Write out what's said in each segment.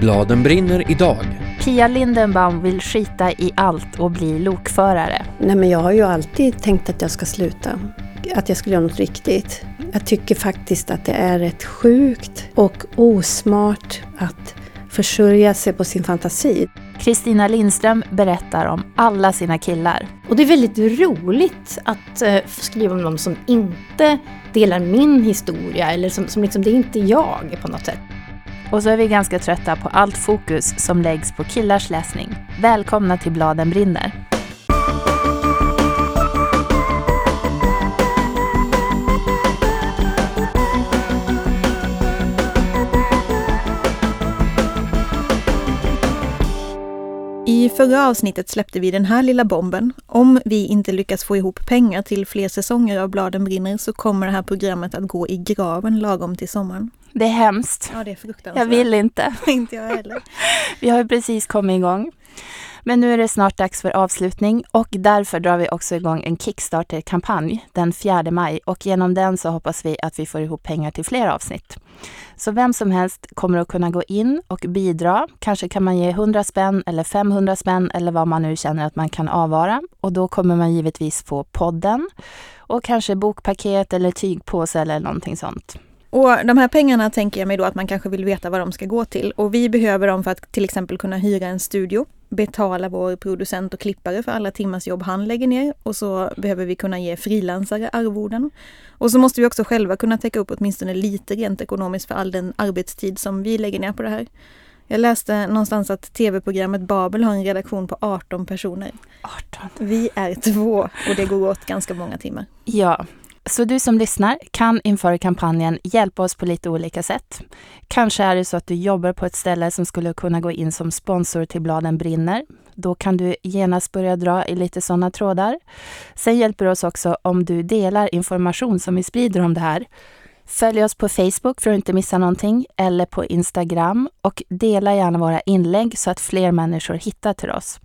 Bladen brinner idag. Pia Lindenbaum vill skita i allt och bli lokförare. Nej, men jag har ju alltid tänkt att jag ska sluta. Att jag skulle göra något riktigt. Jag tycker faktiskt att det är rätt sjukt och osmart att försörja sig på sin fantasi. Kristina Lindström berättar om alla sina killar. Och det är väldigt roligt att uh, skriva om någon som inte delar min historia eller som, som liksom, det är inte jag på något sätt. Och så är vi ganska trötta på allt fokus som läggs på killars läsning. Välkomna till Bladen brinner. I förra avsnittet släppte vi den här lilla bomben. Om vi inte lyckas få ihop pengar till fler säsonger av Bladen brinner så kommer det här programmet att gå i graven lagom till sommaren. Det är hemskt. Ja, det är fruktansvärt. Jag vill inte. inte jag heller. vi har ju precis kommit igång. Men nu är det snart dags för avslutning och därför drar vi också igång en Kickstarter-kampanj den 4 maj och genom den så hoppas vi att vi får ihop pengar till fler avsnitt. Så vem som helst kommer att kunna gå in och bidra. Kanske kan man ge 100 spänn eller 500 spänn eller vad man nu känner att man kan avvara. Och då kommer man givetvis få podden och kanske bokpaket eller tygpåse eller någonting sånt. Och de här pengarna tänker jag mig då att man kanske vill veta vad de ska gå till. Och vi behöver dem för att till exempel kunna hyra en studio, betala vår producent och klippare för alla timmars jobb han lägger ner och så behöver vi kunna ge frilansare arvoden. Och så måste vi också själva kunna täcka upp åtminstone lite rent ekonomiskt för all den arbetstid som vi lägger ner på det här. Jag läste någonstans att tv-programmet Babel har en redaktion på 18 personer. 18? Vi är två och det går åt ganska många timmar. Ja, så du som lyssnar kan inför kampanjen hjälpa oss på lite olika sätt. Kanske är det så att du jobbar på ett ställe som skulle kunna gå in som sponsor till Bladen brinner. Då kan du genast börja dra i lite sådana trådar. Sen hjälper det oss också om du delar information som vi sprider om det här Följ oss på Facebook för att inte missa någonting eller på Instagram och dela gärna våra inlägg så att fler människor hittar till oss.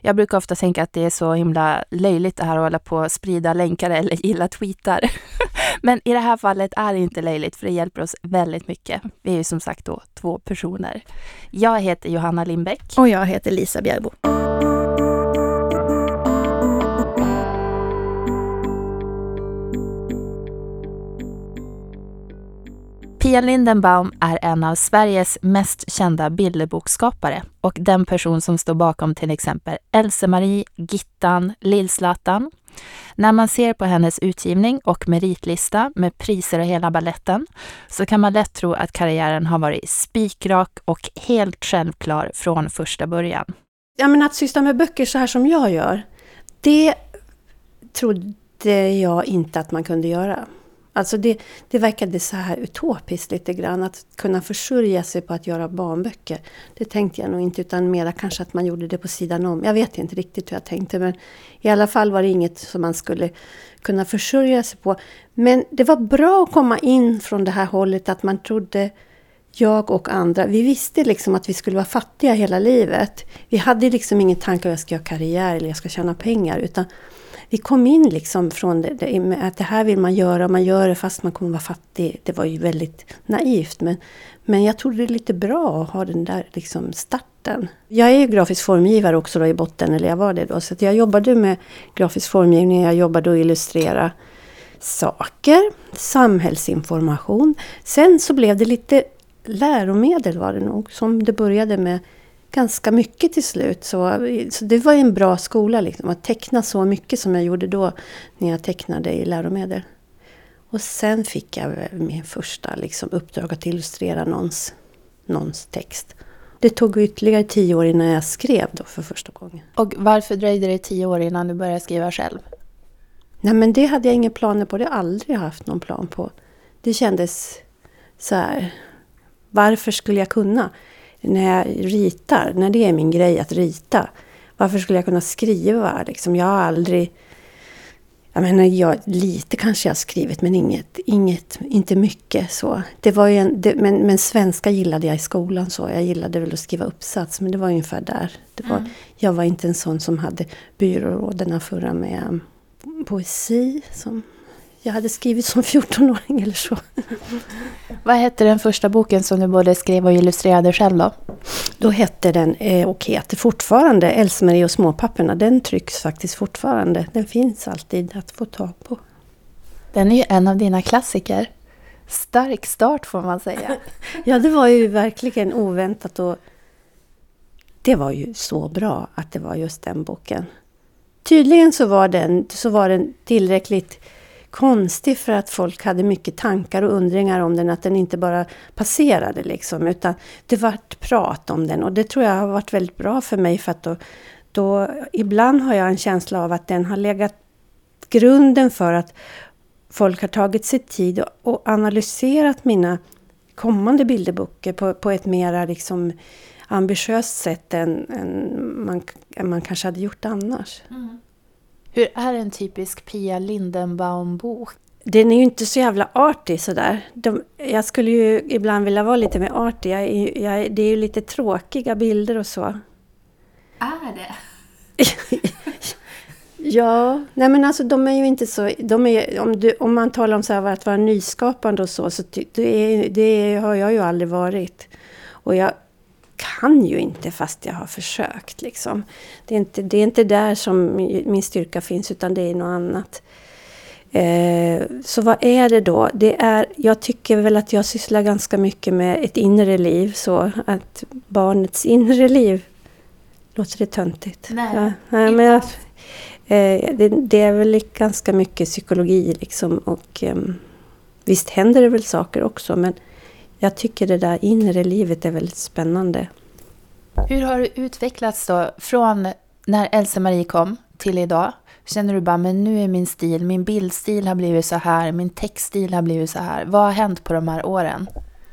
Jag brukar ofta tänka att det är så himla löjligt det här att hålla på och sprida länkar eller gilla tweetar. Men i det här fallet är det inte löjligt för det hjälper oss väldigt mycket. Vi är ju som sagt då två personer. Jag heter Johanna Lindbäck. Och jag heter Lisa Bjärbo. Pia Lindenbaum är en av Sveriges mest kända bilderboksskapare och den person som står bakom till exempel Else-Marie, Gittan, Lill-Zlatan. När man ser på hennes utgivning och meritlista med priser och hela balletten så kan man lätt tro att karriären har varit spikrak och helt självklar från första början. Ja, men att syssla med böcker så här som jag gör, det trodde jag inte att man kunde göra. Alltså det, det verkade så här utopiskt lite grann att kunna försörja sig på att göra barnböcker. Det tänkte jag nog inte utan mera kanske att man gjorde det på sidan om. Jag vet inte riktigt hur jag tänkte men i alla fall var det inget som man skulle kunna försörja sig på. Men det var bra att komma in från det här hållet att man trodde jag och andra, vi visste liksom att vi skulle vara fattiga hela livet. Vi hade liksom ingen tanke att jag ska göra karriär eller jag ska tjäna pengar utan vi kom in liksom från det, det, att det här vill man göra och man gör det fast man kommer vara fattig. Det var ju väldigt naivt men, men jag tror det är lite bra att ha den där liksom starten. Jag är ju grafisk formgivare också då i botten, eller jag var det då. Så jag jobbade med grafisk formgivning, jag jobbade att illustrera saker, samhällsinformation. Sen så blev det lite läromedel var det nog, som det började med ganska mycket till slut. Så, så det var en bra skola liksom, att teckna så mycket som jag gjorde då när jag tecknade i läromedel. Och sen fick jag min första liksom, uppdrag att illustrera någons, någons text. Det tog ytterligare tio år innan jag skrev då för första gången. Och varför dröjde det tio år innan du började skriva själv? Nej men det hade jag inga planer på. Det har jag aldrig haft någon plan på. Det kändes så här. Varför skulle jag kunna? När jag ritar, när det är min grej att rita, varför skulle jag kunna skriva? Liksom, jag har aldrig... Jag menar, jag, lite kanske jag har skrivit, men inget, inget, inte mycket. så. Det var en, det, men, men svenska gillade jag i skolan. så. Jag gillade väl att skriva uppsats, men det var ungefär där. Det var, mm. Jag var inte en sån som hade byråråderna förra med poesi. Som jag hade skrivit som 14-åring eller så. Vad hette den första boken som du både skrev och illustrerade själv då? Då hette den, eh, och heter fortfarande, Else-Marie och småpapperna. Den trycks faktiskt fortfarande. Den finns alltid att få tag på. Den är ju en av dina klassiker. Stark start får man säga. Ja, det var ju verkligen oväntat och det var ju så bra att det var just den boken. Tydligen så var den, så var den tillräckligt konstig för att folk hade mycket tankar och undringar om den. Att den inte bara passerade liksom, utan det vart prat om den. Och det tror jag har varit väldigt bra för mig för att då, då ibland har jag en känsla av att den har legat grunden för att folk har tagit sig tid och, och analyserat mina kommande bilderböcker på, på ett mera liksom ambitiöst sätt än, än, man, än man kanske hade gjort annars. Mm. Hur är en typisk Pia Lindenbaum-bok? Den är ju inte så jävla artig sådär. De, jag skulle ju ibland vilja vara lite mer artig. Jag, jag, det är ju lite tråkiga bilder och så. Är det? ja, nej men alltså de är ju inte så... De är, om, du, om man talar om så här, att vara nyskapande och så, så det, det har jag ju aldrig varit. Och jag kan ju inte fast jag har försökt. Liksom. Det, är inte, det är inte där som min styrka finns utan det är något annat. Eh, så vad är det då? Det är, jag tycker väl att jag sysslar ganska mycket med ett inre liv. Så att barnets inre liv. Låter det töntigt? Nej, ja, nej men jag, eh, det, det, är väl ganska mycket psykologi liksom. Och, eh, visst händer det väl saker också men jag tycker det där inre livet är väldigt spännande. Hur har du utvecklats då från när Else-Marie kom till idag? Känner du bara, men nu är min stil, min bildstil har blivit så här, min textstil har blivit så här. Vad har hänt på de här åren?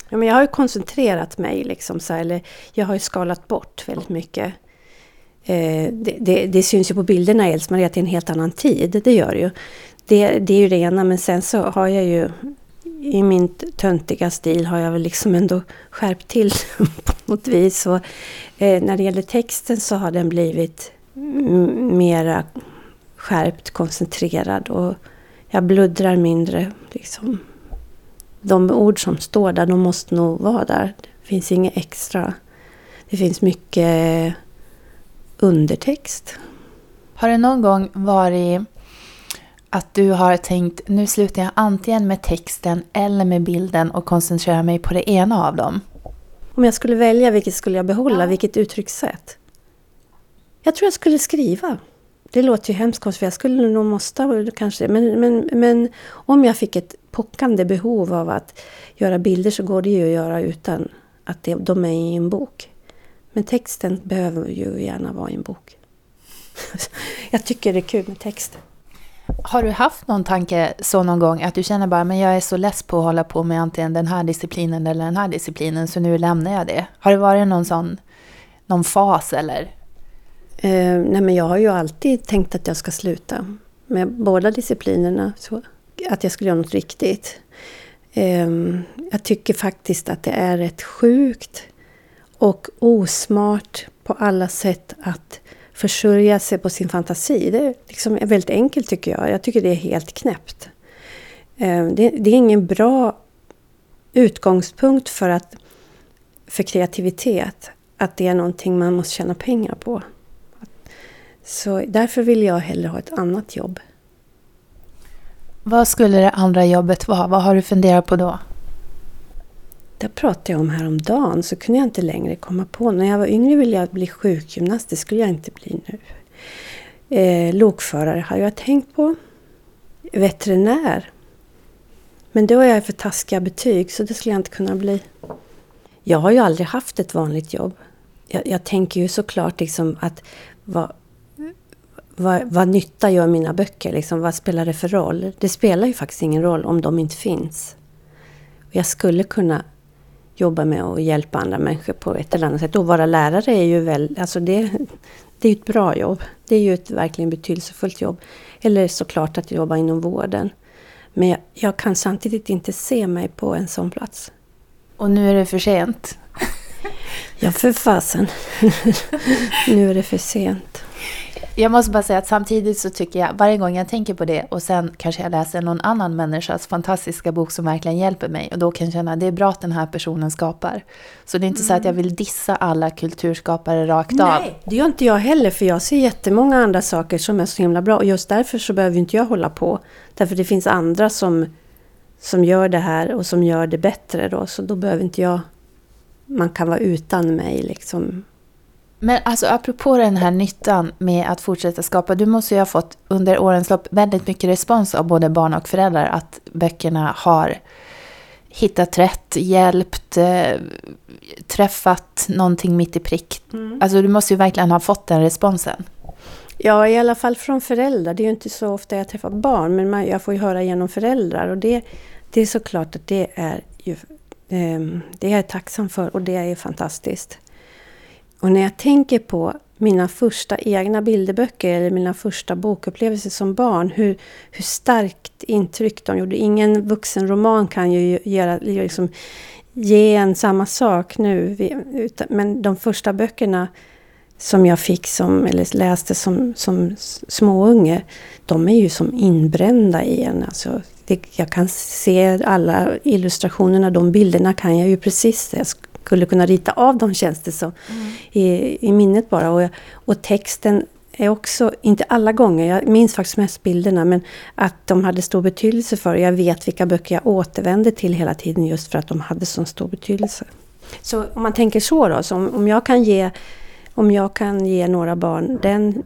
Ja, men jag har ju koncentrerat mig, liksom så här, eller jag har ju skalat bort väldigt mycket. Eh, det, det, det, syns ju på bilderna i Else-Marie att det är en helt annan tid, det gör det ju. Det, det är ju det ena, men sen så har jag ju i min töntiga stil har jag väl liksom ändå skärpt till på något vis. Och, eh, när det gäller texten så har den blivit mera skärpt, koncentrerad och jag bluddrar mindre. Liksom. De ord som står där, de måste nog vara där. Det finns inget extra. Det finns mycket undertext. Har det någon gång varit att du har tänkt nu slutar jag antingen med texten eller med bilden och koncentrerar mig på det ena av dem? Om jag skulle välja, vilket skulle jag behålla? Ja. Vilket uttryckssätt? Jag tror jag skulle skriva. Det låter ju hemskt för jag skulle nog måste kanske. Men, men, men om jag fick ett pockande behov av att göra bilder så går det ju att göra utan att det, de är i en bok. Men texten behöver ju gärna vara i en bok. jag tycker det är kul med text. Har du haft någon tanke så någon gång att du känner bara men jag är så less på att hålla på med antingen den här disciplinen eller den här disciplinen så nu lämnar jag det? Har det varit någon sån någon fas eller? Eh, nej men jag har ju alltid tänkt att jag ska sluta med båda disciplinerna. Så att jag skulle göra något riktigt. Eh, jag tycker faktiskt att det är rätt sjukt och osmart på alla sätt att försörja sig på sin fantasi. Det är liksom väldigt enkelt tycker jag. Jag tycker det är helt knäppt. Ehm, det, det är ingen bra utgångspunkt för, att, för kreativitet. Att det är någonting man måste tjäna pengar på. Så därför vill jag hellre ha ett annat jobb. Vad skulle det andra jobbet vara? Vad har du funderat på då? Det pratade jag om häromdagen, så kunde jag inte längre komma på. När jag var yngre ville jag bli sjukgymnast, det skulle jag inte bli nu. Eh, lokförare har jag tänkt på. Veterinär. Men då är jag för taskiga betyg, så det skulle jag inte kunna bli. Jag har ju aldrig haft ett vanligt jobb. Jag, jag tänker ju såklart liksom att vad, vad, vad nytta gör mina böcker? Liksom, vad spelar det för roll? Det spelar ju faktiskt ingen roll om de inte finns. Jag skulle kunna jobba med att hjälpa andra människor på ett eller annat sätt. Och vara lärare är ju väl, alltså det, det är ett bra jobb. Det är ju ett verkligen betydelsefullt jobb. Eller såklart att jobba inom vården. Men jag, jag kan samtidigt inte se mig på en sån plats. Och nu är det för sent? Ja, för fasen. nu är det för sent. Jag måste bara säga att samtidigt så tycker jag, varje gång jag tänker på det och sen kanske jag läser någon annan människas fantastiska bok som verkligen hjälper mig och då kan jag känna att det är bra att den här personen skapar. Så det är inte mm. så att jag vill dissa alla kulturskapare rakt Nej, av. Nej, det gör inte jag heller för jag ser jättemånga andra saker som är så himla bra och just därför så behöver inte jag hålla på. Därför det finns andra som, som gör det här och som gör det bättre då, så då behöver inte jag... Man kan vara utan mig liksom men alltså apropå den här nyttan med att fortsätta skapa. Du måste ju ha fått under årens lopp väldigt mycket respons av både barn och föräldrar att böckerna har hittat rätt, hjälpt, eh, träffat någonting mitt i prick. Mm. Alltså du måste ju verkligen ha fått den responsen. Ja, i alla fall från föräldrar. Det är ju inte så ofta jag träffar barn, men man, jag får ju höra genom föräldrar. Och det, det är såklart att det är ju, eh, det är jag tacksam för och det är fantastiskt. Och när jag tänker på mina första egna bilderböcker eller mina första bokupplevelser som barn, hur, hur starkt intryck de gjorde. Ingen vuxenroman kan ju göra, liksom, ge en samma sak nu. Men de första böckerna som jag fick som, eller läste som, som småunge, de är ju som inbrända i en. Alltså, det, jag kan se alla illustrationerna, de bilderna kan jag ju precis. Jag skulle kunna rita av dem känns det som. Mm. I, I minnet bara. Och, och texten är också, inte alla gånger, jag minns faktiskt mest bilderna, men att de hade stor betydelse för Jag vet vilka böcker jag återvände till hela tiden just för att de hade så stor betydelse. Så om man tänker så då, så om, om, jag kan ge, om jag kan ge några barn den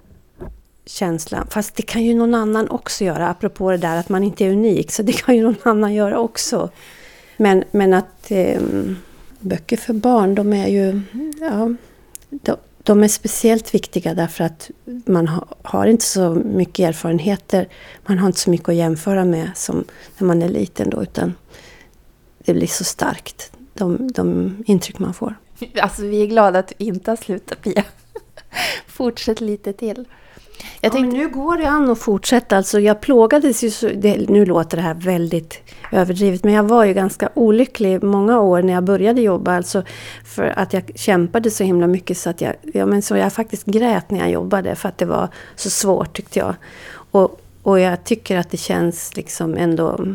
känslan, fast det kan ju någon annan också göra, apropå det där att man inte är unik, så det kan ju någon annan göra också. Men, men att eh, böcker för barn, de är ju... Ja, de, de är speciellt viktiga därför att man ha, har inte så mycket erfarenheter. Man har inte så mycket att jämföra med som när man är liten då, utan det blir så starkt, de, de intryck man får. Alltså vi är glada att du inte har slutat Pia. Fortsätt lite till. Jag tänkte, ja, nu går det an att fortsätta. Alltså, jag plågades ju, så, det, nu låter det här väldigt överdrivet, men jag var ju ganska olycklig många år när jag började jobba. Alltså för att jag kämpade så himla mycket så att jag, ja, men så jag faktiskt grät när jag jobbade för att det var så svårt tyckte jag. Och, och jag tycker att det känns liksom ändå...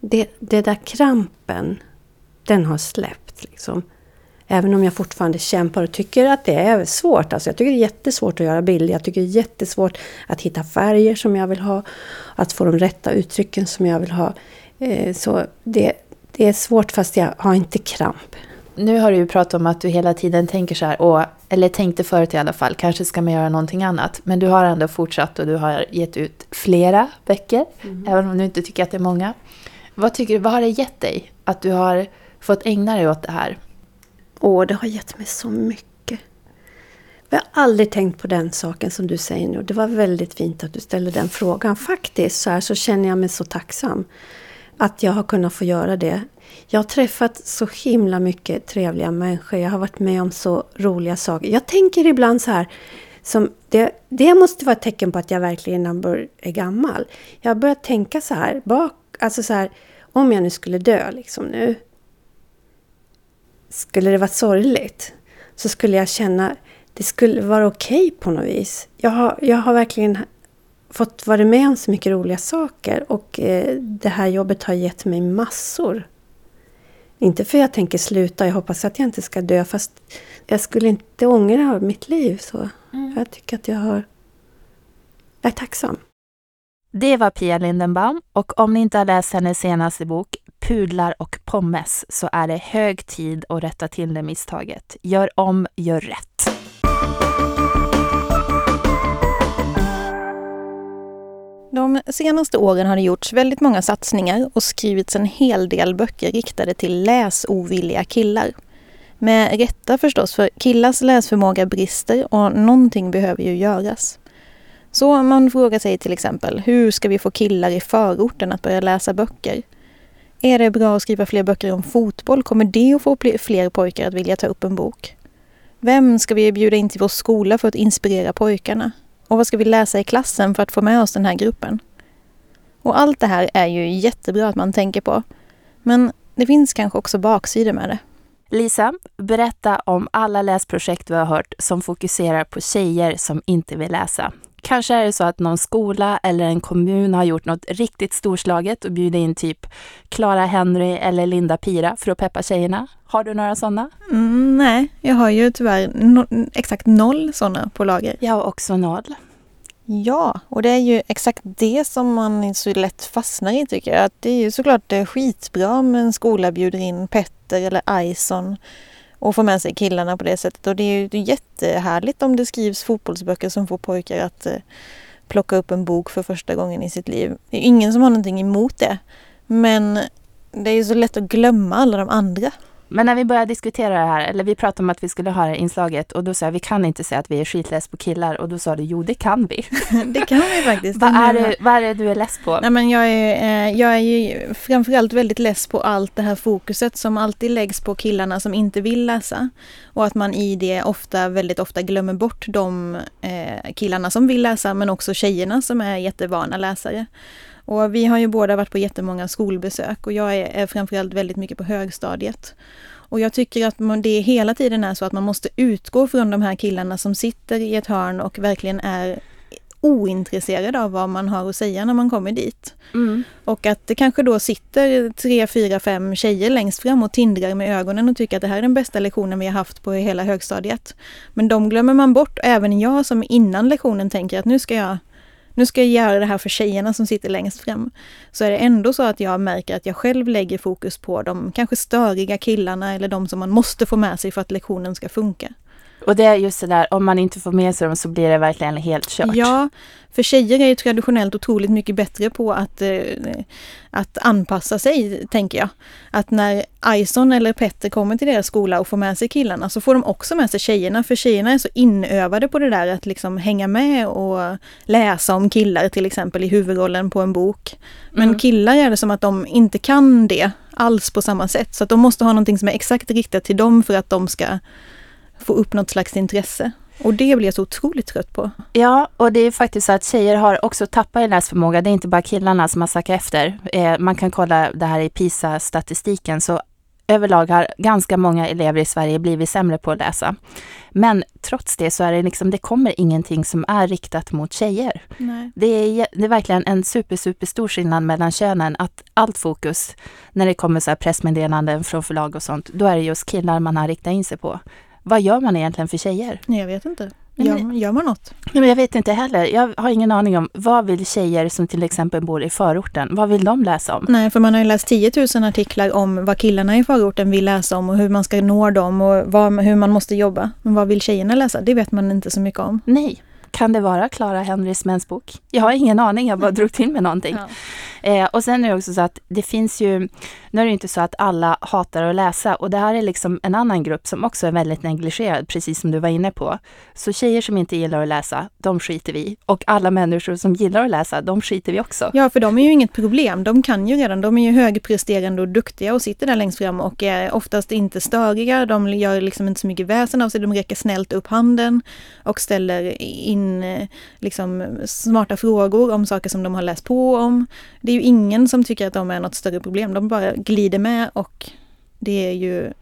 Det, det där krampen, den har släppt liksom. Även om jag fortfarande kämpar och tycker att det är svårt. Alltså jag tycker det är jättesvårt att göra bilder. Jag tycker det är jättesvårt att hitta färger som jag vill ha. Att få de rätta uttrycken som jag vill ha. Eh, så det, det är svårt fast jag har inte kramp. Nu har du ju pratat om att du hela tiden tänker så här, och, eller tänkte förut i alla fall, kanske ska man göra någonting annat. Men du har ändå fortsatt och du har gett ut flera böcker, mm. även om du inte tycker att det är många. Vad, tycker vad har det gett dig att du har fått ägna dig åt det här? Åh, det har gett mig så mycket. Jag har aldrig tänkt på den saken som du säger nu. Det var väldigt fint att du ställde den frågan. Faktiskt så, här, så känner jag mig så tacksam att jag har kunnat få göra det. Jag har träffat så himla mycket trevliga människor. Jag har varit med om så roliga saker. Jag tänker ibland så här, som det, det måste vara ett tecken på att jag verkligen är gammal. Jag har börjat tänka så här, bak, alltså så här, om jag nu skulle dö liksom nu, skulle det vara sorgligt så skulle jag känna det skulle vara okej okay på något vis. Jag har, jag har verkligen fått vara med om så mycket roliga saker och eh, det här jobbet har gett mig massor. Inte för jag tänker sluta, jag hoppas att jag inte ska dö fast jag skulle inte ångra mitt liv. så. Mm. Jag tycker att jag har... Jag är tacksam. Det var Pia Lindenbaum och om ni inte har läst hennes senaste bok Pudlar och pommes så är det hög tid att rätta till det misstaget. Gör om, gör rätt. De senaste åren har det gjorts väldigt många satsningar och skrivits en hel del böcker riktade till läsovilliga killar. Med rätta förstås, för killars läsförmåga brister och någonting behöver ju göras. Så man frågar sig till exempel, hur ska vi få killar i förorten att börja läsa böcker? Är det bra att skriva fler böcker om fotboll? Kommer det att få fler pojkar att vilja ta upp en bok? Vem ska vi bjuda in till vår skola för att inspirera pojkarna? Och vad ska vi läsa i klassen för att få med oss den här gruppen? Och allt det här är ju jättebra att man tänker på. Men det finns kanske också baksidor med det. Lisa, berätta om alla läsprojekt vi har hört som fokuserar på tjejer som inte vill läsa. Kanske är det så att någon skola eller en kommun har gjort något riktigt storslaget och bjudit in typ Clara Henry eller Linda Pira för att peppa tjejerna. Har du några sådana? Mm, nej, jag har ju tyvärr no exakt noll sådana på lager. Jag har också noll. Ja, och det är ju exakt det som man så lätt fastnar i tycker jag. Att det är ju såklart skitbra om en skola bjuder in Petter eller Ison och få med sig killarna på det sättet. Och det är ju jättehärligt om det skrivs fotbollsböcker som får pojkar att eh, plocka upp en bok för första gången i sitt liv. Det är ingen som har någonting emot det. Men det är ju så lätt att glömma alla de andra. Men när vi började diskutera det här, eller vi pratade om att vi skulle ha det här inslaget och då sa jag vi kan inte säga att vi är skitless på killar och då sa du jo det kan vi. det kan vi faktiskt. vad, är det, vad är det du är less på? Nej, men jag, är, eh, jag är ju framförallt väldigt less på allt det här fokuset som alltid läggs på killarna som inte vill läsa. Och att man i det ofta, väldigt ofta glömmer bort de eh, killarna som vill läsa men också tjejerna som är jättevana läsare. Och vi har ju båda varit på jättemånga skolbesök och jag är, är framförallt väldigt mycket på högstadiet. Och jag tycker att man, det hela tiden är så att man måste utgå från de här killarna som sitter i ett hörn och verkligen är ointresserade av vad man har att säga när man kommer dit. Mm. Och att det kanske då sitter tre, fyra, fem tjejer längst fram och tindrar med ögonen och tycker att det här är den bästa lektionen vi har haft på hela högstadiet. Men de glömmer man bort, även jag som innan lektionen tänker att nu ska jag nu ska jag göra det här för tjejerna som sitter längst fram. Så är det ändå så att jag märker att jag själv lägger fokus på de kanske störiga killarna eller de som man måste få med sig för att lektionen ska funka. Och det är just det där, om man inte får med sig dem så blir det verkligen helt kört. Ja, för tjejer är ju traditionellt otroligt mycket bättre på att, eh, att anpassa sig, tänker jag. Att när Ison eller Petter kommer till deras skola och får med sig killarna så får de också med sig tjejerna. För tjejerna är så inövade på det där att liksom hänga med och läsa om killar till exempel i huvudrollen på en bok. Men mm. killar är det som att de inte kan det alls på samma sätt. Så att de måste ha någonting som är exakt riktat till dem för att de ska få upp något slags intresse. Och det blir jag så otroligt trött på. Ja, och det är faktiskt så att tjejer har också tappat i läsförmåga. Det är inte bara killarna som har sackat efter. Eh, man kan kolla det här i PISA-statistiken. Så överlag har ganska många elever i Sverige blivit sämre på att läsa. Men trots det så är det liksom, det kommer ingenting som är riktat mot tjejer. Nej. Det, är, det är verkligen en super, super stor skillnad mellan könen. Att allt fokus, när det kommer så här pressmeddelanden från förlag och sånt, då är det just killar man har riktat in sig på. Vad gör man egentligen för tjejer? Jag vet inte. Gör, gör man något? Nej, men jag vet inte heller. Jag har ingen aning om vad vill tjejer som till exempel bor i förorten, vad vill de läsa om? Nej, för man har ju läst 10 000 artiklar om vad killarna i förorten vill läsa om och hur man ska nå dem och vad, hur man måste jobba. Men vad vill tjejerna läsa? Det vet man inte så mycket om. Nej. Kan det vara Clara Henrys mensbok? Jag har ingen aning, jag bara drog till med någonting. Ja. Eh, och sen är det också så att det finns ju, nu är det inte så att alla hatar att läsa och det här är liksom en annan grupp som också är väldigt negligerad, precis som du var inne på. Så tjejer som inte gillar att läsa, de skiter vi Och alla människor som gillar att läsa, de skiter vi också. Ja, för de är ju inget problem. De kan ju redan, de är ju högpresterande och duktiga och sitter där längst fram och är oftast inte störiga. De gör liksom inte så mycket väsen av sig, de räcker snällt upp handen och ställer in eh, liksom smarta frågor om saker som de har läst på om. Det är ju ingen som tycker att de är något större problem. De bara glider med och det är ju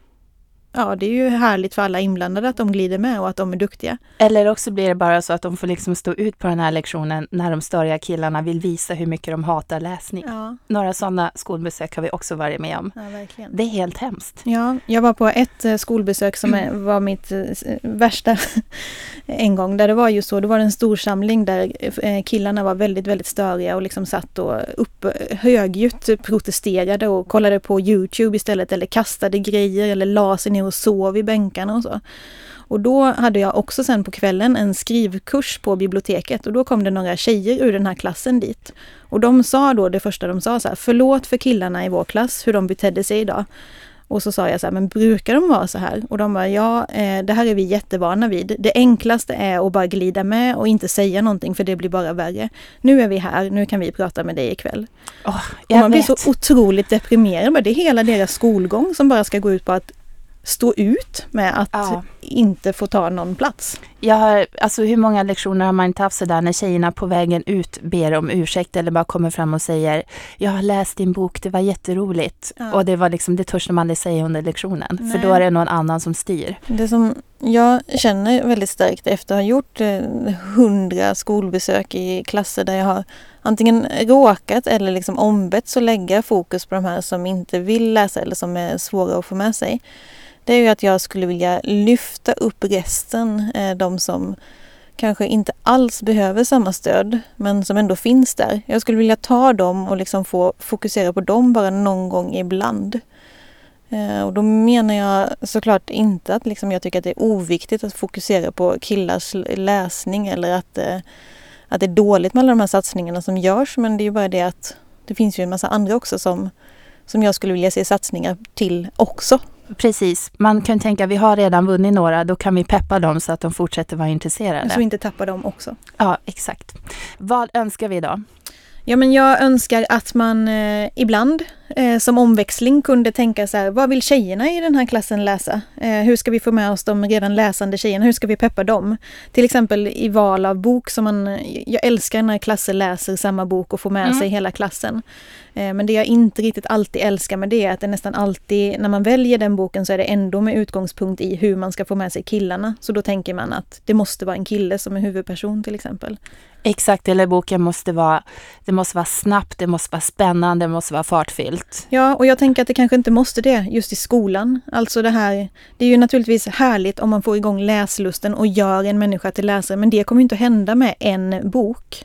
ja, det är ju härligt för alla inblandade att de glider med och att de är duktiga. Eller också blir det bara så att de får liksom stå ut på den här lektionen när de störiga killarna vill visa hur mycket de hatar läsning. Ja. Några sådana skolbesök har vi också varit med om. Ja, det är helt hemskt. Ja, jag var på ett eh, skolbesök som var mitt eh, värsta en gång, där det var ju så, det var en stor samling där eh, killarna var väldigt, väldigt störiga och liksom satt och upp, högljutt protesterade och kollade på Youtube istället eller kastade grejer eller la sig ner ner och sov i bänkarna och så. Och då hade jag också sen på kvällen en skrivkurs på biblioteket och då kom det några tjejer ur den här klassen dit. Och de sa då, det första de sa så här, förlåt för killarna i vår klass hur de betedde sig idag. Och så sa jag så här, men brukar de vara så här? Och de bara, ja, eh, det här är vi jättevana vid. Det enklaste är att bara glida med och inte säga någonting för det blir bara värre. Nu är vi här, nu kan vi prata med dig ikväll. Oh, och man vet. blir så otroligt deprimerad. Det är hela deras skolgång som bara ska gå ut på att stå ut med att ja. inte får ta någon plats. Jag har, alltså hur många lektioner har man inte haft sådär när tjejerna på vägen ut ber om ursäkt eller bara kommer fram och säger Jag har läst din bok, det var jätteroligt. Ja. Och det var liksom, det törs man aldrig säga under lektionen. Nej. För då är det någon annan som styr. Det som jag känner väldigt starkt efter att ha gjort eh, hundra skolbesök i klasser där jag har antingen råkat eller liksom ombetts att lägga fokus på de här som inte vill läsa eller som är svåra att få med sig. Det är ju att jag skulle vilja lyfta upp resten, eh, de som kanske inte alls behöver samma stöd men som ändå finns där. Jag skulle vilja ta dem och liksom få fokusera på dem bara någon gång ibland. Eh, och då menar jag såklart inte att liksom jag tycker att det är oviktigt att fokusera på killars läsning eller att, eh, att det är dåligt med alla de här satsningarna som görs. Men det är ju bara det att det finns ju en massa andra också som, som jag skulle vilja se satsningar till också. Precis, man kan tänka vi har redan vunnit några, då kan vi peppa dem så att de fortsätter vara intresserade. Så vi inte tappar dem också. Ja, exakt. Vad önskar vi då? Ja, men jag önskar att man eh, ibland eh, som omväxling kunde tänka så här, vad vill tjejerna i den här klassen läsa? Eh, hur ska vi få med oss de redan läsande tjejerna? Hur ska vi peppa dem? Till exempel i val av bok som man, jag älskar när klasser läser samma bok och får med Mm. sig hela klassen. Eh, men det jag inte riktigt alltid älskar med det är att det nästan alltid, när man väljer den boken så är det ändå med utgångspunkt i hur man ska få med sig killarna. Så då tänker man att det måste vara en kille som är huvudperson till exempel. Exakt, eller boken måste vara, det måste vara snabbt, det måste vara spännande, det måste vara fartfyllt. Ja, och jag tänker att det kanske inte måste det just i skolan. Alltså det här, det är ju naturligtvis härligt om man får igång läslusten och gör en människa till läsare, men det kommer inte att hända med en bok.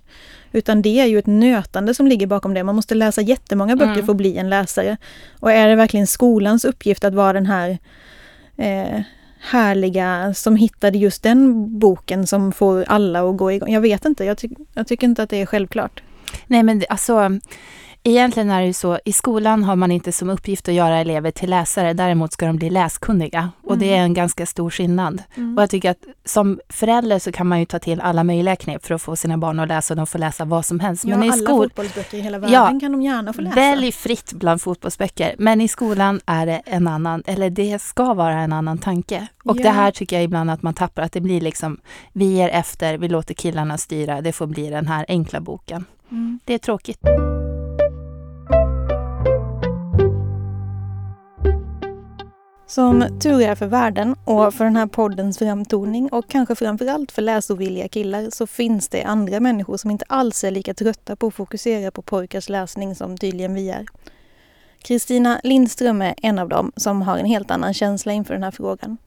Utan det är ju ett nötande som ligger bakom det. Man måste läsa jättemånga böcker Mm. för att bli en läsare. Och är det verkligen skolans uppgift att vara den här eh, härliga som hittade just den boken som får alla att gå igång? Jag vet inte, jag, ty jag tycker inte att det är självklart. Nej men det- alltså, egentligen är det ju så, i skolan har man inte som uppgift att göra elever till läsare, däremot ska de bli läskunniga. Och det är en ganska stor skillnad. Och jag tycker att som förälder så kan man ju ta till alla möjliga knep för att få sina barn att läsa och de får läsa vad som helst. Ja, Men i alla skol, fotbollsböcker i hela världen Ja, kan de gärna få läsa. välj fritt bland fotbollsböcker. Men i skolan är det en annan, eller det ska vara en annan tanke. Och Ja. det här tycker jag ibland att man tappar, att det blir liksom, vi ger efter, vi låter killarna styra, det får bli den här enkla boken. Mm. Det är tråkigt. Som tur är för världen och för den här poddens framtoning och kanske framförallt för läsovilliga killar så finns det andra människor som inte alls är lika trötta på att fokusera på pojkars läsning som tydligen vi är. Kristina Lindström är en av dem som har en helt annan känsla inför den här frågan.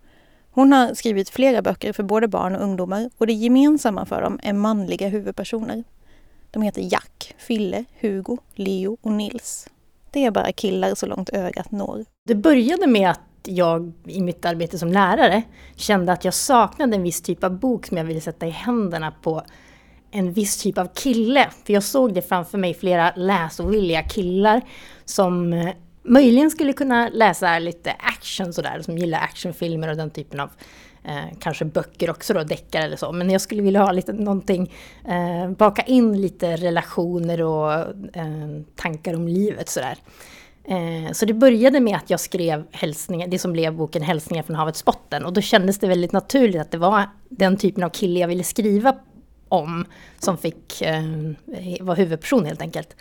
Hon har skrivit flera böcker för både barn och ungdomar och det gemensamma för dem är manliga huvudpersoner. De heter Jack, Fille, Hugo, Leo och Nils. Det är bara killar så långt ögat når. Det började med att jag i mitt arbete som lärare kände att jag saknade en viss typ av bok som jag ville sätta i händerna på en viss typ av kille. För jag såg det framför mig, flera läsovilliga killar som eh, möjligen skulle kunna läsa lite action sådär, som gillar actionfilmer och den typen av eh, kanske böcker också då, deckare eller så. Men jag skulle vilja ha lite någonting, eh, baka in lite relationer och eh, tankar om livet sådär. Eh, så det började med att jag skrev hälsningar, det som blev boken Hälsningar från havets botten. Och då kändes det väldigt naturligt att det var den typen av kille jag ville skriva om som fick eh, vara huvudperson helt enkelt.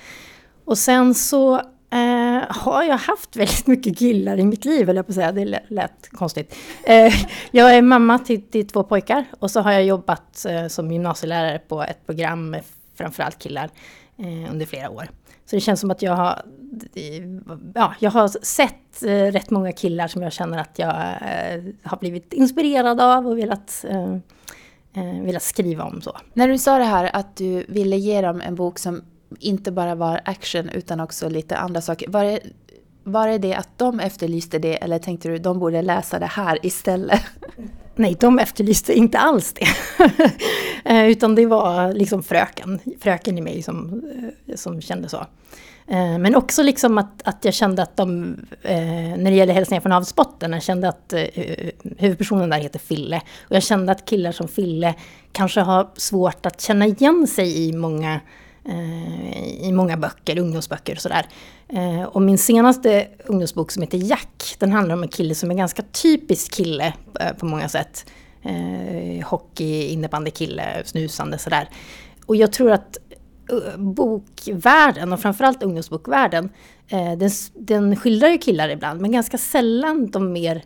Och sen så eh, har jag haft väldigt mycket killar i mitt liv, eller jag på att säga. Det lät, konstigt. Eh, jag är mamma till, till två pojkar och så har jag jobbat eh, som gymnasielärare på ett program med framförallt killar eh, under flera år. Så det känns som att jag har, ja, jag har sett eh, rätt många killar som jag känner att jag eh, har blivit inspirerad av och velat, eh, eh, velat skriva om. så. När du sa det här att du ville ge dem en bok som inte bara var action utan också lite andra saker. Var det, var det det att de efterlyste det eller tänkte du de borde läsa det här istället? Nej, de efterlyste inte alls det. Eh, utan det var liksom fröken, fröken i mig som, eh, som kände så. Eh, men också liksom att, att jag kände att de, när det gäller hälsningar från havsbotten, jag kände att huvudpersonen där heter Fille. Och jag kände att killar som Fille kanske har svårt att känna igen sig i många Eh, i många böcker, ungdomsböcker och sådär. Eh, och min senaste ungdomsbok som heter Jack, den handlar om en kille som är ganska typisk kille eh, på många sätt. Hockey, innebandykille, snusande sådär. Och jag tror att bokvärlden och framförallt ungdomsbokvärlden, den, den skildrar ju killar ibland men ganska sällan de mer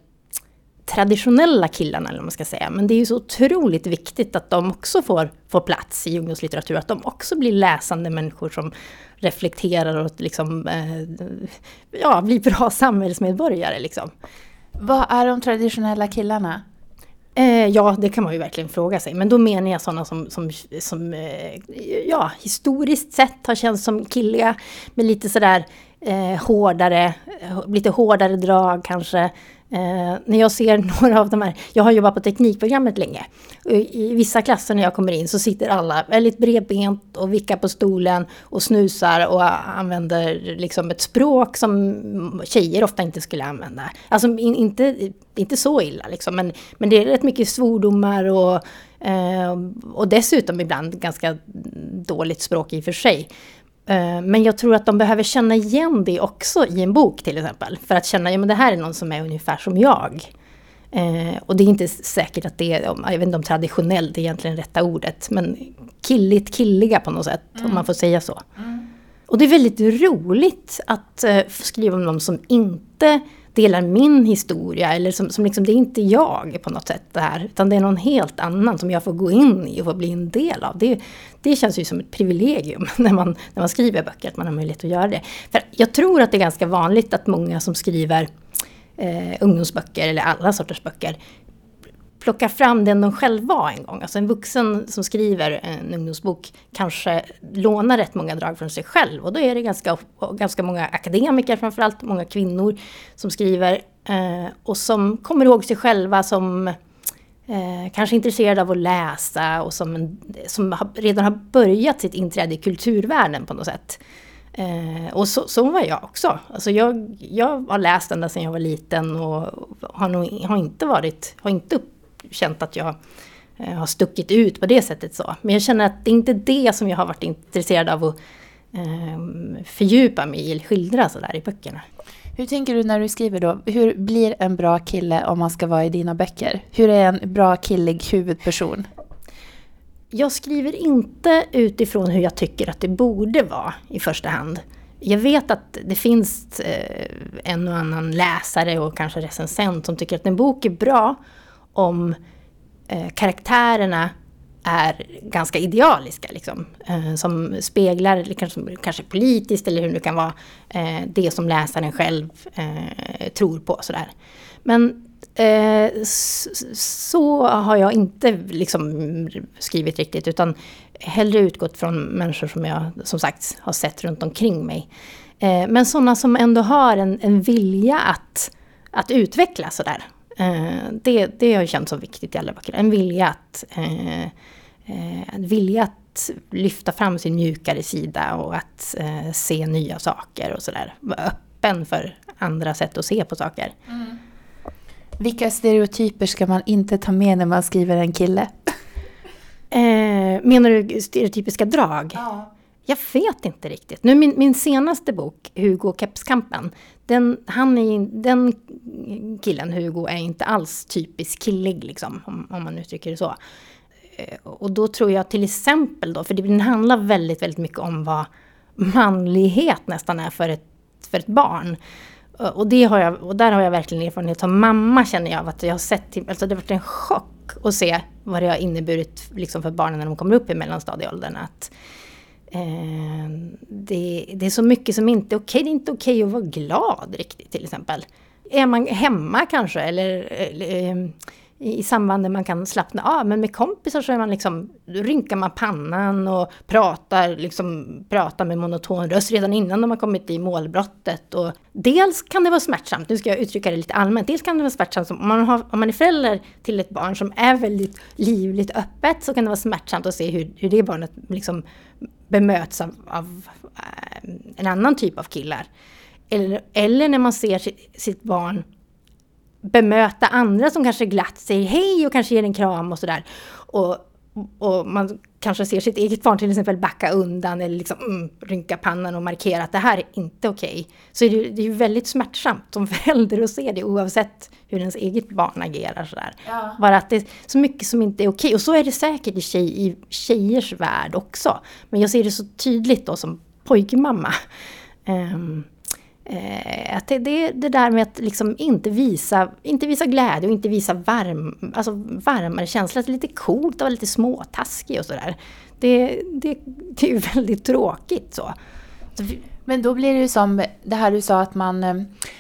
traditionella killarna, eller vad man ska säga. Men det är ju så otroligt viktigt att de också får, får plats i ungdomslitteratur, att de också blir läsande människor som reflekterar och liksom, eh, ja, blir bra samhällsmedborgare. Liksom. Vad är de traditionella killarna? Eh, ja, det kan man ju verkligen fråga sig. Men då menar jag sådana som, som, som eh, ja, historiskt sett har känts som killiga, med lite sådär eh, hårdare, lite hårdare drag kanske. Eh, när jag ser några av de här, jag har jobbat på teknikprogrammet länge. I vissa klasser när jag kommer in så sitter alla väldigt bredbent och vickar på stolen och snusar och använder liksom ett språk som tjejer ofta inte skulle använda. Alltså in, inte, inte så illa liksom, men, men det är rätt mycket svordomar och, eh, och dessutom ibland ganska dåligt språk i och för sig. Eh, men jag tror att de behöver känna igen det också i en bok till exempel. För att känna, ja men det här är någon som är ungefär som jag. Eh, och det är inte säkert att det är, jag vet inte om traditionellt är egentligen rätta ordet, men killigt killiga på något sätt, mm. om man får säga så. Mm. Och det är väldigt roligt att eh, skriva om någon som inte delar min historia. Eller som, som liksom, det är inte jag på något sätt det här. Utan det är någon helt annan som jag får gå in i och få bli en del av. Det, det känns ju som ett privilegium när man, när man skriver böcker, att man har möjlighet att göra det. För jag tror att det är ganska vanligt att många som skriver eh, ungdomsböcker eller alla sorters böcker plocka fram den de själv var en gång. Alltså en vuxen som skriver en ungdomsbok kanske lånar rätt många drag från sig själv. Och då är det ganska, ganska många akademiker framförallt, många kvinnor som skriver. Eh, och som kommer ihåg sig själva som eh, kanske intresserade av att läsa och som, en, som har, redan har börjat sitt inträde i kulturvärlden på något sätt. Eh, och så, så var jag också. Alltså jag, jag har läst ända sedan jag var liten och har, nog, har inte varit, har inte upp, känt att jag eh, har stuckit ut på det sättet. så. Men jag känner att det är inte det som jag har varit intresserad av att eh, fördjupa mig i, eller skildra sådär i böckerna. Hur tänker du när du skriver då? Hur blir en bra kille om man ska vara i dina böcker? Hur är en bra killig huvudperson? Jag skriver inte utifrån hur jag tycker att det borde vara i första hand. Jag vet att det finns eh, en och annan läsare och kanske recensent som tycker att en bok är bra om eh, karaktärerna är ganska idealiska. Liksom, eh, som speglar, kanske, kanske politiskt eller hur det nu kan vara, eh, det som läsaren själv eh, tror på. Sådär. Men eh, så har jag inte liksom, skrivit riktigt, utan hellre utgått från människor som jag som sagt har sett runt omkring mig. Eh, men sådana som ändå har en, en vilja att, att utvecklas sådär. Eh, det, det har jag känt som viktigt i alla böcker. En vilja att, eh, eh, en vilja att lyfta fram sin mjukare sida och att se nya saker och sådär. Vara öppen för andra sätt att se på saker. Mm. Vilka stereotyper ska man inte ta med när man skriver en kille? Eh, menar du stereotypiska drag? Ja. Jag vet inte riktigt. Nu min, min senaste bok, Hugo och kepskampen, den, han är, den killen, Hugo, är inte alls typiskt killig, liksom, om, om man uttrycker det så. Eh, och då tror jag till exempel då, för den handlar väldigt, väldigt mycket om vad manlighet nästan är för ett, för ett barn. Eh, och, det har jag, och där har jag verkligen erfarenhet som mamma känner jag av att jag har sett, alltså det har varit en chock att se vad det har inneburit liksom för barnen när de kommer upp i mellanstadieåldern. Att, Eh, det, det, är så mycket som inte är okej. Okay. Det är inte okej okay att vara glad riktigt till exempel. Är man hemma kanske eller, eller ehm, i samband där man kan slappna av. Men med kompisar så är man liksom, rynkar man pannan och pratar, liksom, pratar med monoton röst redan innan de har kommit i målbrottet. Och dels kan det vara smärtsamt, nu ska jag uttrycka det lite allmänt, dels kan det vara smärtsamt om man, har, om man är förälder till ett barn som är väldigt livligt öppet så kan det vara smärtsamt att se hur, hur det barnet liksom bemöts av, av eh, en annan typ av killar. Eller, eller när man ser sitt, sitt barn bemöta andra som kanske glatt säger hej och kanske ger en kram och sådär. Och och man kanske ser sitt eget barn till exempel backa undan eller liksom mm, rynka pannan och markera att det här är inte okej. Okay. Så är det, det är ju väldigt smärtsamt som förälder att se det oavsett hur ens eget barn agerar sådär. Ja. Bara att det är så mycket som inte är okej. Okay. Och så är det säkert i, tjej, i tjejers värld också. Men jag ser det så tydligt då som pojkmamma. Um, Eh, att det, det, det där med att liksom inte, visa, inte visa glädje och inte visa varm, alltså varmare känslor, att det är lite coolt att vara lite småtaskig och sådär. Det, det, det är ju väldigt tråkigt så. Men då blir det ju som det här du sa att man, eh,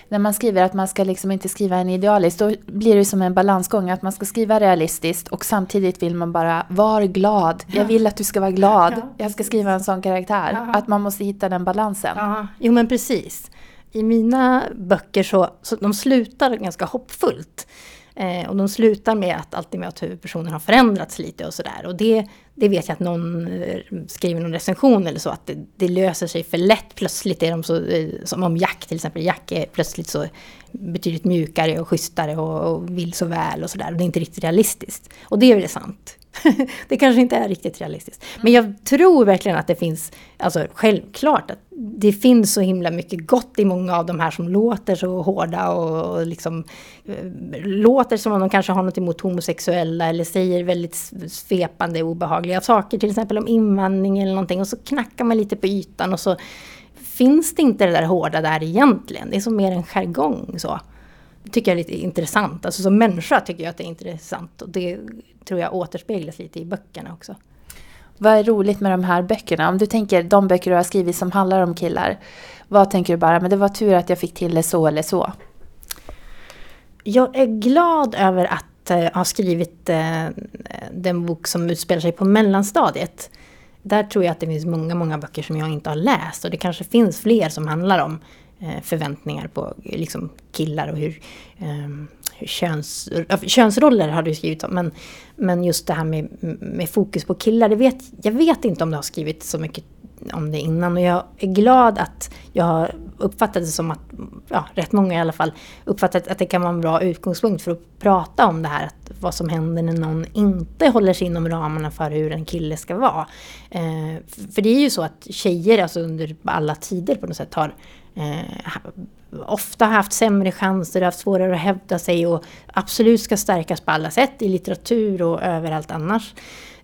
när man skriver att man ska liksom inte skriva en idealiskt, då blir det som en balansgång att man ska skriva realistiskt och samtidigt vill man bara, var glad, jag vill att du ska vara glad, jag ska skriva en sån karaktär. Att man måste hitta den balansen. Ja, jo men precis i mina böcker så, så de slutar ganska hoppfullt. Eh, och de slutar med att alltid med att huvudpersonen har förändrats lite och sådär. Och det, det vet jag att någon eh, skriver någon recension eller så, att det, det, löser sig för lätt. Plötsligt är de så, eh, som om Jack till exempel, Jack är plötsligt så betydligt mjukare och schysstare och, och vill så väl och sådär. Och det är inte riktigt realistiskt. Och det är väl sant. det kanske inte är riktigt realistiskt. Men jag tror verkligen att det finns, alltså självklart att det finns så himla mycket gott i många av de här som låter så hårda och, och liksom eh, låter som om de kanske har något emot homosexuella eller säger väldigt svepande obehagliga saker, till exempel om invandring eller någonting och så knackar man lite på ytan och så finns det inte det där hårda där egentligen. Det är som mer en jargong så. Tycker jag är lite intressant. Alltså som människa tycker jag att det är intressant och det tror jag återspeglas lite i böckerna också. Vad är roligt med de här böckerna? Om du tänker de böcker du har skrivit som handlar om killar. Vad tänker du bara, men det var tur att jag fick till det så eller så? Jag är glad över att uh, ha skrivit uh, den bok som utspelar sig på mellanstadiet. Där tror jag att det finns många, många böcker som jag inte har läst och det kanske finns fler som handlar om Eh, förväntningar på liksom, killar och hur um, köns, könsroller har du skrivit om, men, men just det här med, med fokus på killar, det vet, jag vet inte om du har skrivit så mycket om det innan. Och jag är glad att jag har uppfattat det som att, ja, rätt många i alla fall, uppfattat att det kan vara en bra utgångspunkt för att prata om det här, att vad som händer när någon inte håller sig inom ramarna för hur en kille ska vara. Eh, för det är ju så att tjejer, alltså under alla tider på något sätt, har eh, ofta haft sämre chanser, haft svårare att hävda sig och absolut ska stärkas på alla sätt i litteratur och överallt annars.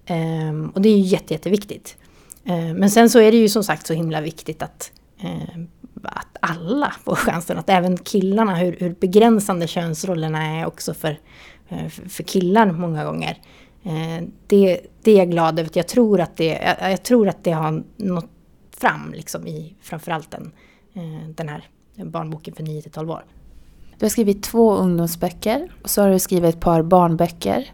Eh, och det är ju jätte, jätteviktigt. Eh, men sen så är det ju som sagt så himla viktigt att, eh, att alla får chansen, att även killarna, hur, hur begränsande könsrollerna är också för, eh, för killar många gånger. Eh, det, det är jag glad över. Jag tror att det, jag, jag tror att det har nått fram liksom i framförallt den, eh, den här barnboken för 9-12 år. Du har skrivit två ungdomsböcker och så har du skrivit ett par barnböcker.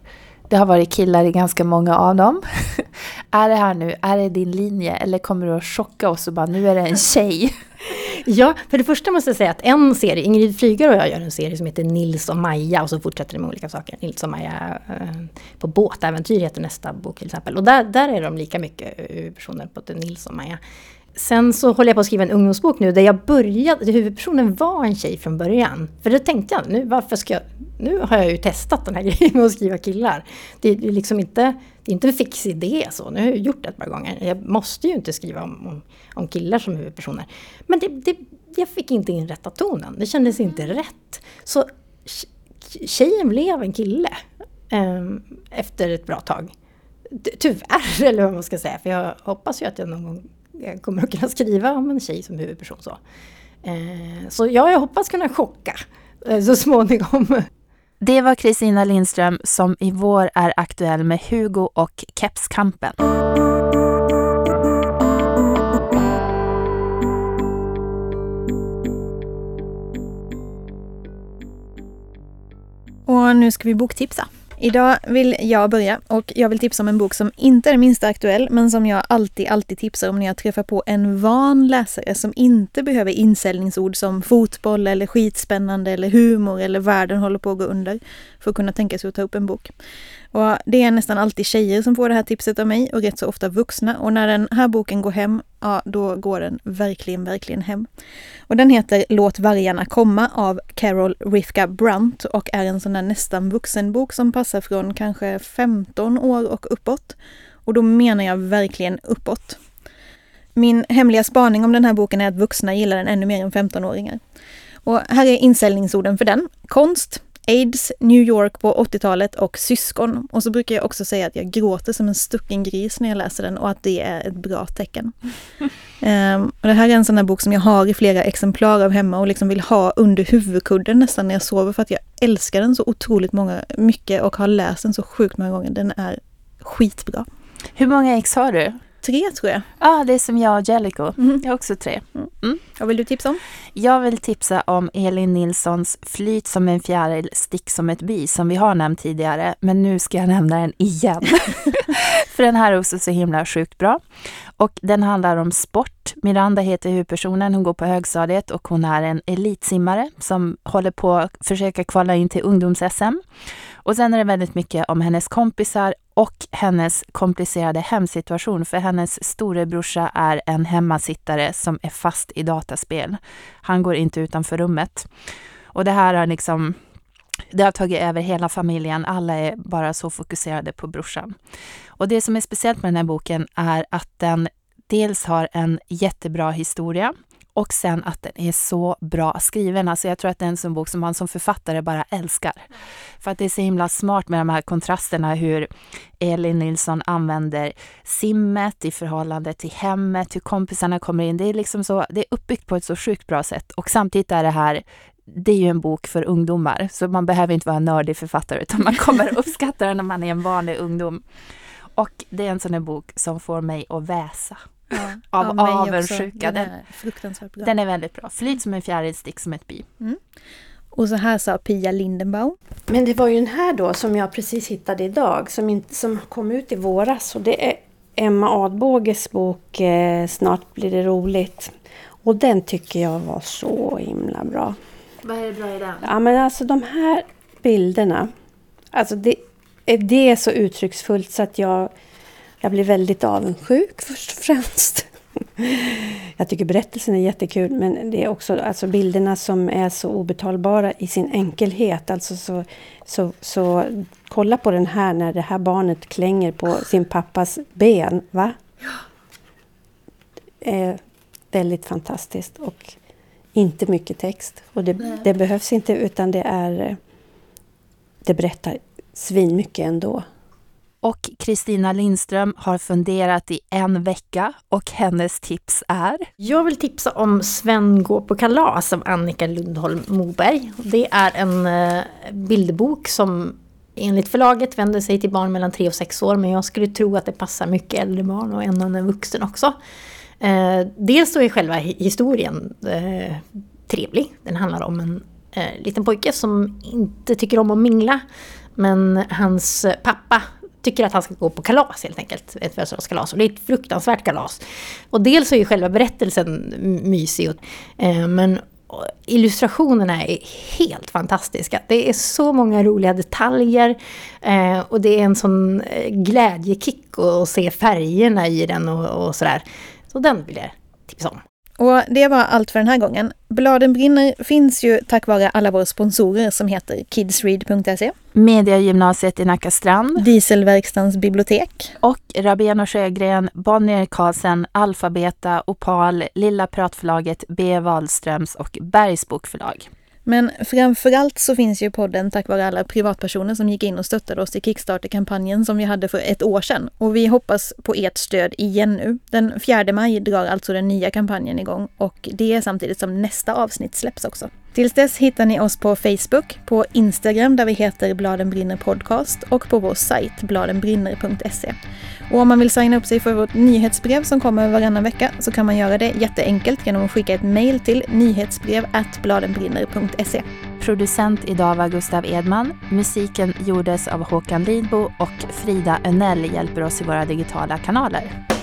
Det har varit killar i ganska många av dem. är det här nu, är det din linje eller kommer du att chocka oss och bara nu är det en tjej? ja, för det första måste jag säga att en serie, Ingrid Flygar och jag gör en serie som heter Nils och Maja och så fortsätter det med olika saker. Nils och Maja eh, på båtäventyr heter nästa bok till exempel. Och där, där är de lika mycket eh, personer, både Nils och Maja. Sen så håller jag på att skriva en ungdomsbok nu där jag började, huvudpersonen var en tjej från början. För då tänkte jag, nu, varför ska jag, nu har jag ju testat den här grejen med att skriva killar. Det är liksom inte, det är inte en fix idé så, nu har jag gjort det ett par gånger. Jag måste ju inte skriva om, om, om killar som huvudpersoner. Men det, det, jag fick inte in rätta tonen, det kändes inte mm. rätt. Så tjejen blev en kille eh, efter ett bra tag. Tyvärr, eller vad man ska säga, för jag hoppas ju att jag någon gång kommer att kunna skriva om en tjej som huvudperson. Så, eh, så ja, jag hoppas kunna chocka eh, så småningom. Det var Kristina Lindström som i vår är aktuell med Hugo och kepskampen. Och nu ska vi boktipsa. Idag vill jag börja och jag vill tipsa om en bok som inte är den minsta aktuell men som jag alltid, alltid tipsar om när jag träffar på en van läsare som inte behöver insäljningsord som fotboll eller skitspännande eller humor eller världen håller på att gå under för att kunna tänka sig att ta upp en bok. Och det är nästan alltid tjejer som får det här tipset av mig och rätt så ofta vuxna. Och när den här boken går hem, ja då går den verkligen, verkligen hem. Och den heter Låt vargarna komma av Carol Rifka Brunt och är en sån där nästan vuxenbok som passar från kanske 15 år och uppåt. Och då menar jag verkligen uppåt. Min hemliga spaning om den här boken är att vuxna gillar den ännu mer än 15-åringar. Och här är inställningsorden för den. Konst, Aids, New York på 80-talet och syskon. Och så brukar jag också säga att jag gråter som en stucken gris när jag läser den och att det är ett bra tecken. um, och det här är en sån här bok som jag har i flera exemplar av hemma och liksom vill ha under huvudkudden nästan när jag sover för att jag älskar den så otroligt många, mycket och har läst den så sjukt många gånger. Den är skitbra. Hur många ex har du? Tre tror jag. Ja, ah, det är som jag och Jellico. Mm. Jag har också tre. Mm. Mm. Vad vill du tipsa om? Jag vill tipsa om Elin Nilssons Flyt som en fjäril, stick som ett bi som vi har nämnt tidigare. Men nu ska jag nämna den igen. För den här är också så himla sjukt bra. Och den handlar om sport. Miranda heter huvudpersonen, hon går på högstadiet och hon är en elitsimmare som håller på att försöka kvala in till ungdoms-SM. Och sen är det väldigt mycket om hennes kompisar och hennes komplicerade hemsituation. För hennes storebrorsa är en hemmasittare som är fast i dataspel. Han går inte utanför rummet. Och det här har liksom det har tagit över hela familjen. Alla är bara så fokuserade på brorsan. Och det som är speciellt med den här boken är att den dels har en jättebra historia och sen att den är så bra skriven. Alltså jag tror att det är en sån bok som man som författare bara älskar. För att det är så himla smart med de här kontrasterna hur Elin Nilsson använder simmet i förhållande till hemmet, hur kompisarna kommer in. Det är liksom så, det är uppbyggt på ett så sjukt bra sätt och samtidigt är det här det är ju en bok för ungdomar, så man behöver inte vara en nördig författare utan man kommer uppskatta den när man är en vanlig ungdom. Och det är en sån här bok som får mig att väsa. Ja, av ja, avundsjuka. Den, bra. Den är väldigt bra. Flyt som en fjäril, stick som ett bi. Mm. Och så här sa Pia Lindenbaum. Men det var ju den här då som jag precis hittade idag, som, inte, som kom ut i våras. Och det är Emma Adbåges bok eh, Snart blir det roligt. Och den tycker jag var så himla bra. Vad är det bra i den? Ja men alltså de här bilderna. Alltså det, det är så uttrycksfullt så att jag jag blir väldigt avundsjuk först och främst. Jag tycker berättelsen är jättekul men det är också alltså bilderna som är så obetalbara i sin enkelhet. Alltså så, så, så kolla på den här när det här barnet klänger på sin pappas ben. Va? är väldigt fantastiskt och inte mycket text. Och det, det behövs inte utan det är det berättar svinmycket ändå. Och Kristina Lindström har funderat i en vecka och hennes tips är? Jag vill tipsa om Sven går på kalas av Annika Lundholm Moberg. Det är en eh, bildbok bilderbok som enligt förlaget vänder sig till barn mellan 3 och 6 år men jag skulle tro att det passar mycket äldre barn och en annan vuxen också. Eh, dels så är själva historien eh, trevlig. Den handlar om en liten pojke som inte tycker om att mingla men hans pappa tycker att han ska gå på kalas helt enkelt. Ett födelsedagskalas. Och det är ett fruktansvärt kalas. Och dels är ju själva berättelsen mysig. Eh, men illustrationerna är helt fantastiska. Det är så många roliga detaljer. Eh, och det är en sån eh, glädjekick att se färgerna i den och, och sådär. Så den vill jag tipsa om. Och det var allt för den här gången. Bladen brinner finns ju tack vare alla våra sponsorer som heter kidsread.se, Mediagymnasiet i Nacka Strand, Dieselverkstans bibliotek och Rabén och Sjögren, Bonnier Karlsen, Alfabeta, Opal, Lilla Pratförlaget, B. Wahlströms och Bergs Bokförlag. Men framförallt så finns ju podden tack vare alla privatpersoner som gick in och stöttade oss i Kickstarter-kampanjen som vi hade för ett år sedan. Och vi hoppas på ert stöd igen nu. Den 4 maj drar alltså den nya kampanjen igång och det är samtidigt som nästa avsnitt släpps också. Tills dess hittar ni oss på Facebook, på Instagram där vi heter Bladen brinner podcast och på vår sajt bladenbrinner.se. Och om man vill signa upp sig för vårt nyhetsbrev som kommer varannan vecka så kan man göra det jätteenkelt genom att skicka ett mejl till nyhetsbrev bladenbrinner.se. Producent idag var Gustav Edman. Musiken gjordes av Håkan Lidbo och Frida Önell hjälper oss i våra digitala kanaler.